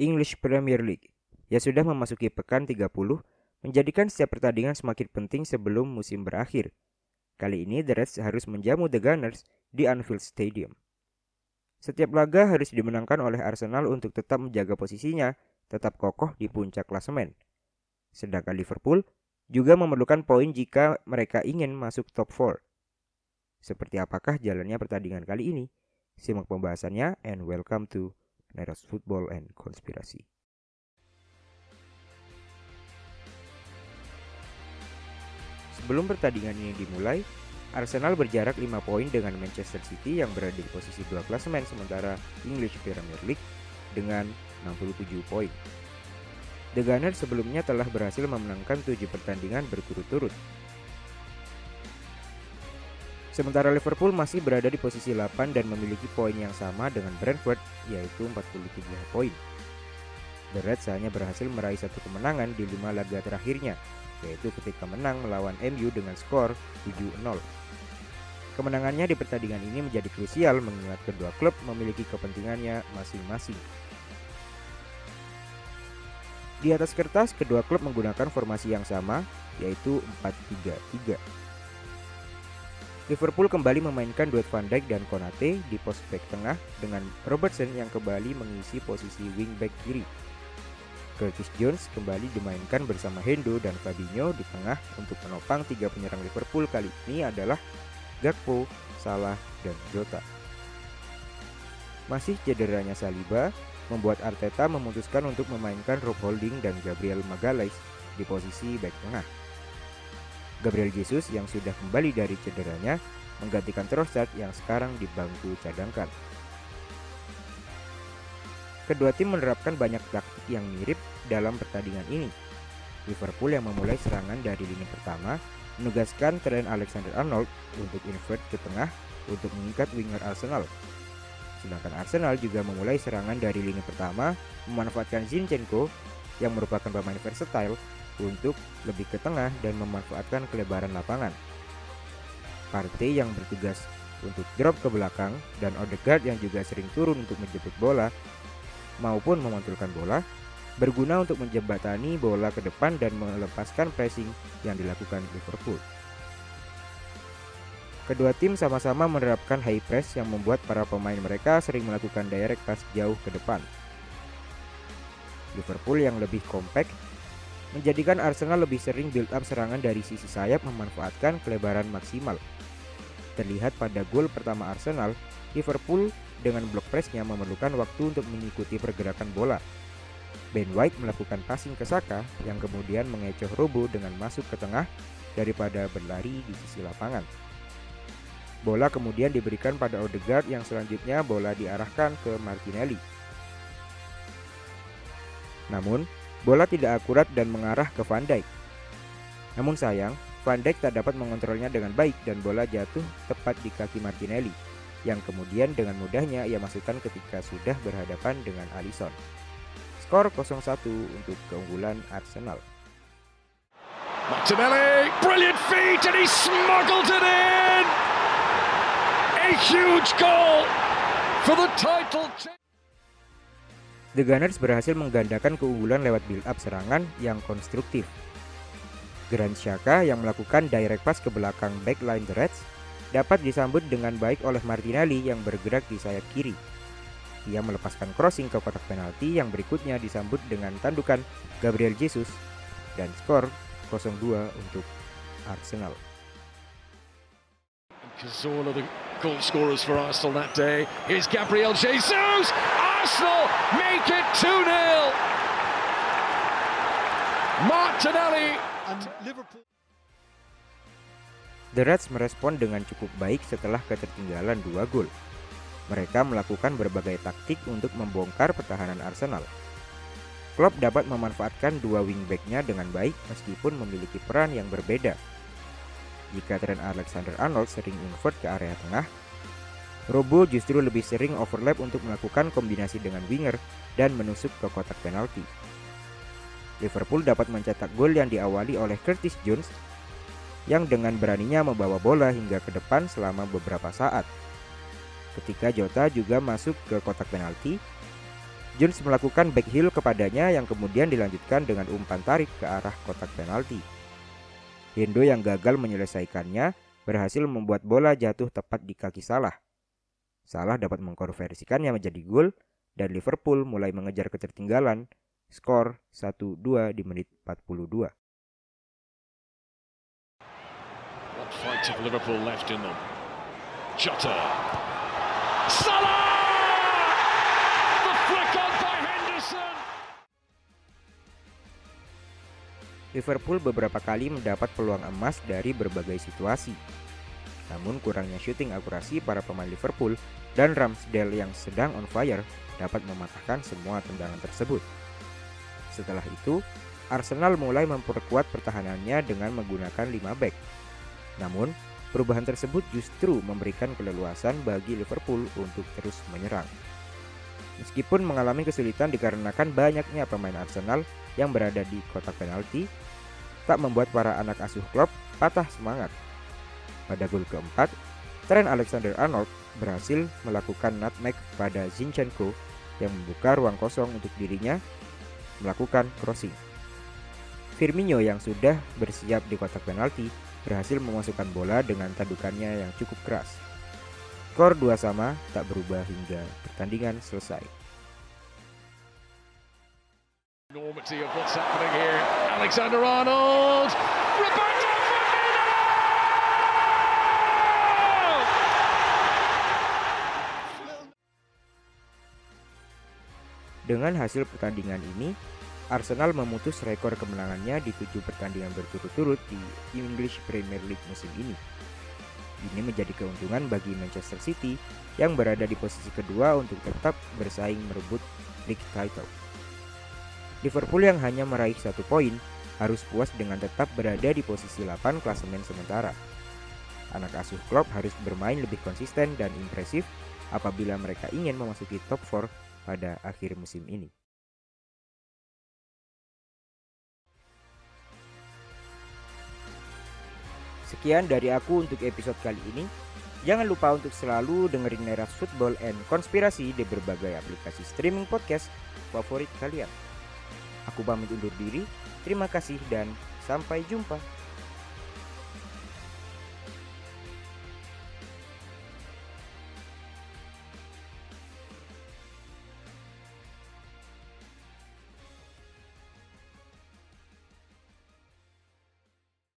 English Premier League yang sudah memasuki pekan 30 menjadikan setiap pertandingan semakin penting sebelum musim berakhir. Kali ini The Reds harus menjamu The Gunners di Anfield Stadium. Setiap laga harus dimenangkan oleh Arsenal untuk tetap menjaga posisinya tetap kokoh di puncak klasemen. Sedangkan Liverpool juga memerlukan poin jika mereka ingin masuk top 4. Seperti apakah jalannya pertandingan kali ini? Simak pembahasannya and welcome to Neros Football and Konspirasi. Sebelum pertandingan ini dimulai, Arsenal berjarak 5 poin dengan Manchester City yang berada di posisi 2 klasemen sementara English Premier League dengan 67 poin. The Gunners sebelumnya telah berhasil memenangkan 7 pertandingan berturut-turut. Sementara Liverpool masih berada di posisi 8 dan memiliki poin yang sama dengan Brentford yaitu 43 poin. The Reds hanya berhasil meraih satu kemenangan di lima laga terakhirnya, yaitu ketika menang melawan MU dengan skor 7-0. Kemenangannya di pertandingan ini menjadi krusial mengingat kedua klub memiliki kepentingannya masing-masing. Di atas kertas, kedua klub menggunakan formasi yang sama, yaitu 4-3-3. Liverpool kembali memainkan duet Van Dijk dan Konate di pos back tengah dengan Robertson yang kembali mengisi posisi wingback kiri. Curtis Jones kembali dimainkan bersama Hendo dan Fabinho di tengah untuk menopang tiga penyerang Liverpool kali ini adalah Gakpo, Salah, dan Jota. Masih cederanya Saliba, membuat Arteta memutuskan untuk memainkan Rob Holding dan Gabriel Magalhaes di posisi back tengah. Gabriel Jesus yang sudah kembali dari cederanya menggantikan Trossard yang sekarang di bangku cadangkan. Kedua tim menerapkan banyak taktik yang mirip dalam pertandingan ini. Liverpool yang memulai serangan dari lini pertama menugaskan Trent Alexander-Arnold untuk invert ke tengah untuk mengikat winger Arsenal. Sedangkan Arsenal juga memulai serangan dari lini pertama memanfaatkan Zinchenko yang merupakan pemain versatile untuk lebih ke tengah dan memanfaatkan kelebaran lapangan. Partey yang bertugas untuk drop ke belakang dan Odegaard yang juga sering turun untuk menjemput bola maupun memantulkan bola berguna untuk menjembatani bola ke depan dan melepaskan pressing yang dilakukan Liverpool. Kedua tim sama-sama menerapkan high press yang membuat para pemain mereka sering melakukan direct pass jauh ke depan. Liverpool yang lebih kompak menjadikan Arsenal lebih sering build up serangan dari sisi sayap memanfaatkan kelebaran maksimal. Terlihat pada gol pertama Arsenal, Liverpool dengan block pressnya memerlukan waktu untuk mengikuti pergerakan bola. Ben White melakukan passing ke Saka yang kemudian mengecoh Robo dengan masuk ke tengah daripada berlari di sisi lapangan. Bola kemudian diberikan pada Odegaard yang selanjutnya bola diarahkan ke Martinelli. Namun, Bola tidak akurat dan mengarah ke Van Dijk. Namun sayang, Van Dijk tak dapat mengontrolnya dengan baik dan bola jatuh tepat di kaki Martinelli, yang kemudian dengan mudahnya ia masukkan ketika sudah berhadapan dengan Alisson. Skor 0-1 untuk keunggulan Arsenal. Martinelli, brilliant feat and he smuggled it in! A huge goal for the title The Gunners berhasil menggandakan keunggulan lewat build-up serangan yang konstruktif. Grand Xhaka yang melakukan direct pass ke belakang backline The Reds dapat disambut dengan baik oleh Martinelli yang bergerak di sayap kiri. Ia melepaskan crossing ke kotak penalti yang berikutnya disambut dengan tandukan Gabriel Jesus dan skor 0-2 untuk Arsenal. Goal scorers for Arsenal that day. Here's Gabriel Jesus. Arsenal make it 2-0. Martinelli and Liverpool. The Reds merespon dengan cukup baik setelah ketertinggalan dua gol. Mereka melakukan berbagai taktik untuk membongkar pertahanan Arsenal. Klopp dapat memanfaatkan dua wingbacknya dengan baik meskipun memiliki peran yang berbeda. Jika Trent Alexander-Arnold sering invert ke area tengah, Robo justru lebih sering overlap untuk melakukan kombinasi dengan winger dan menusuk ke kotak penalti. Liverpool dapat mencetak gol yang diawali oleh Curtis Jones yang dengan beraninya membawa bola hingga ke depan selama beberapa saat. Ketika Jota juga masuk ke kotak penalti, Jones melakukan back heel kepadanya yang kemudian dilanjutkan dengan umpan tarik ke arah kotak penalti. Hendo yang gagal menyelesaikannya berhasil membuat bola jatuh tepat di kaki Salah. Salah dapat mengkonversikannya menjadi gol dan Liverpool mulai mengejar ketertinggalan skor 1-2 di menit 42. What fight of Liverpool left in them? Jota. Salah! Liverpool beberapa kali mendapat peluang emas dari berbagai situasi. Namun kurangnya shooting akurasi para pemain Liverpool dan Ramsdale yang sedang on fire dapat mematahkan semua tendangan tersebut. Setelah itu, Arsenal mulai memperkuat pertahanannya dengan menggunakan 5 back. Namun, perubahan tersebut justru memberikan keleluasan bagi Liverpool untuk terus menyerang. Meskipun mengalami kesulitan dikarenakan banyaknya pemain Arsenal yang berada di kotak penalti, tak membuat para anak asuh Klopp patah semangat. Pada gol keempat, Trent Alexander-Arnold berhasil melakukan nutmeg pada Zinchenko yang membuka ruang kosong untuk dirinya melakukan crossing. Firmino yang sudah bersiap di kotak penalti berhasil memasukkan bola dengan tadukannya yang cukup keras. Skor dua sama tak berubah hingga pertandingan selesai. Enormity of what's happening here. Alexander Arnold. Roberto! Dengan hasil pertandingan ini, Arsenal memutus rekor kemenangannya di tujuh pertandingan berturut-turut di English Premier League musim ini. Ini menjadi keuntungan bagi Manchester City yang berada di posisi kedua untuk tetap bersaing merebut league title. Liverpool yang hanya meraih satu poin harus puas dengan tetap berada di posisi 8 klasemen sementara. Anak asuh Klopp harus bermain lebih konsisten dan impresif apabila mereka ingin memasuki top 4 pada akhir musim ini. Sekian dari aku untuk episode kali ini. Jangan lupa untuk selalu dengerin Neras Football and Konspirasi di berbagai aplikasi streaming podcast favorit kalian. Aku pamit undur diri. Terima kasih dan sampai jumpa.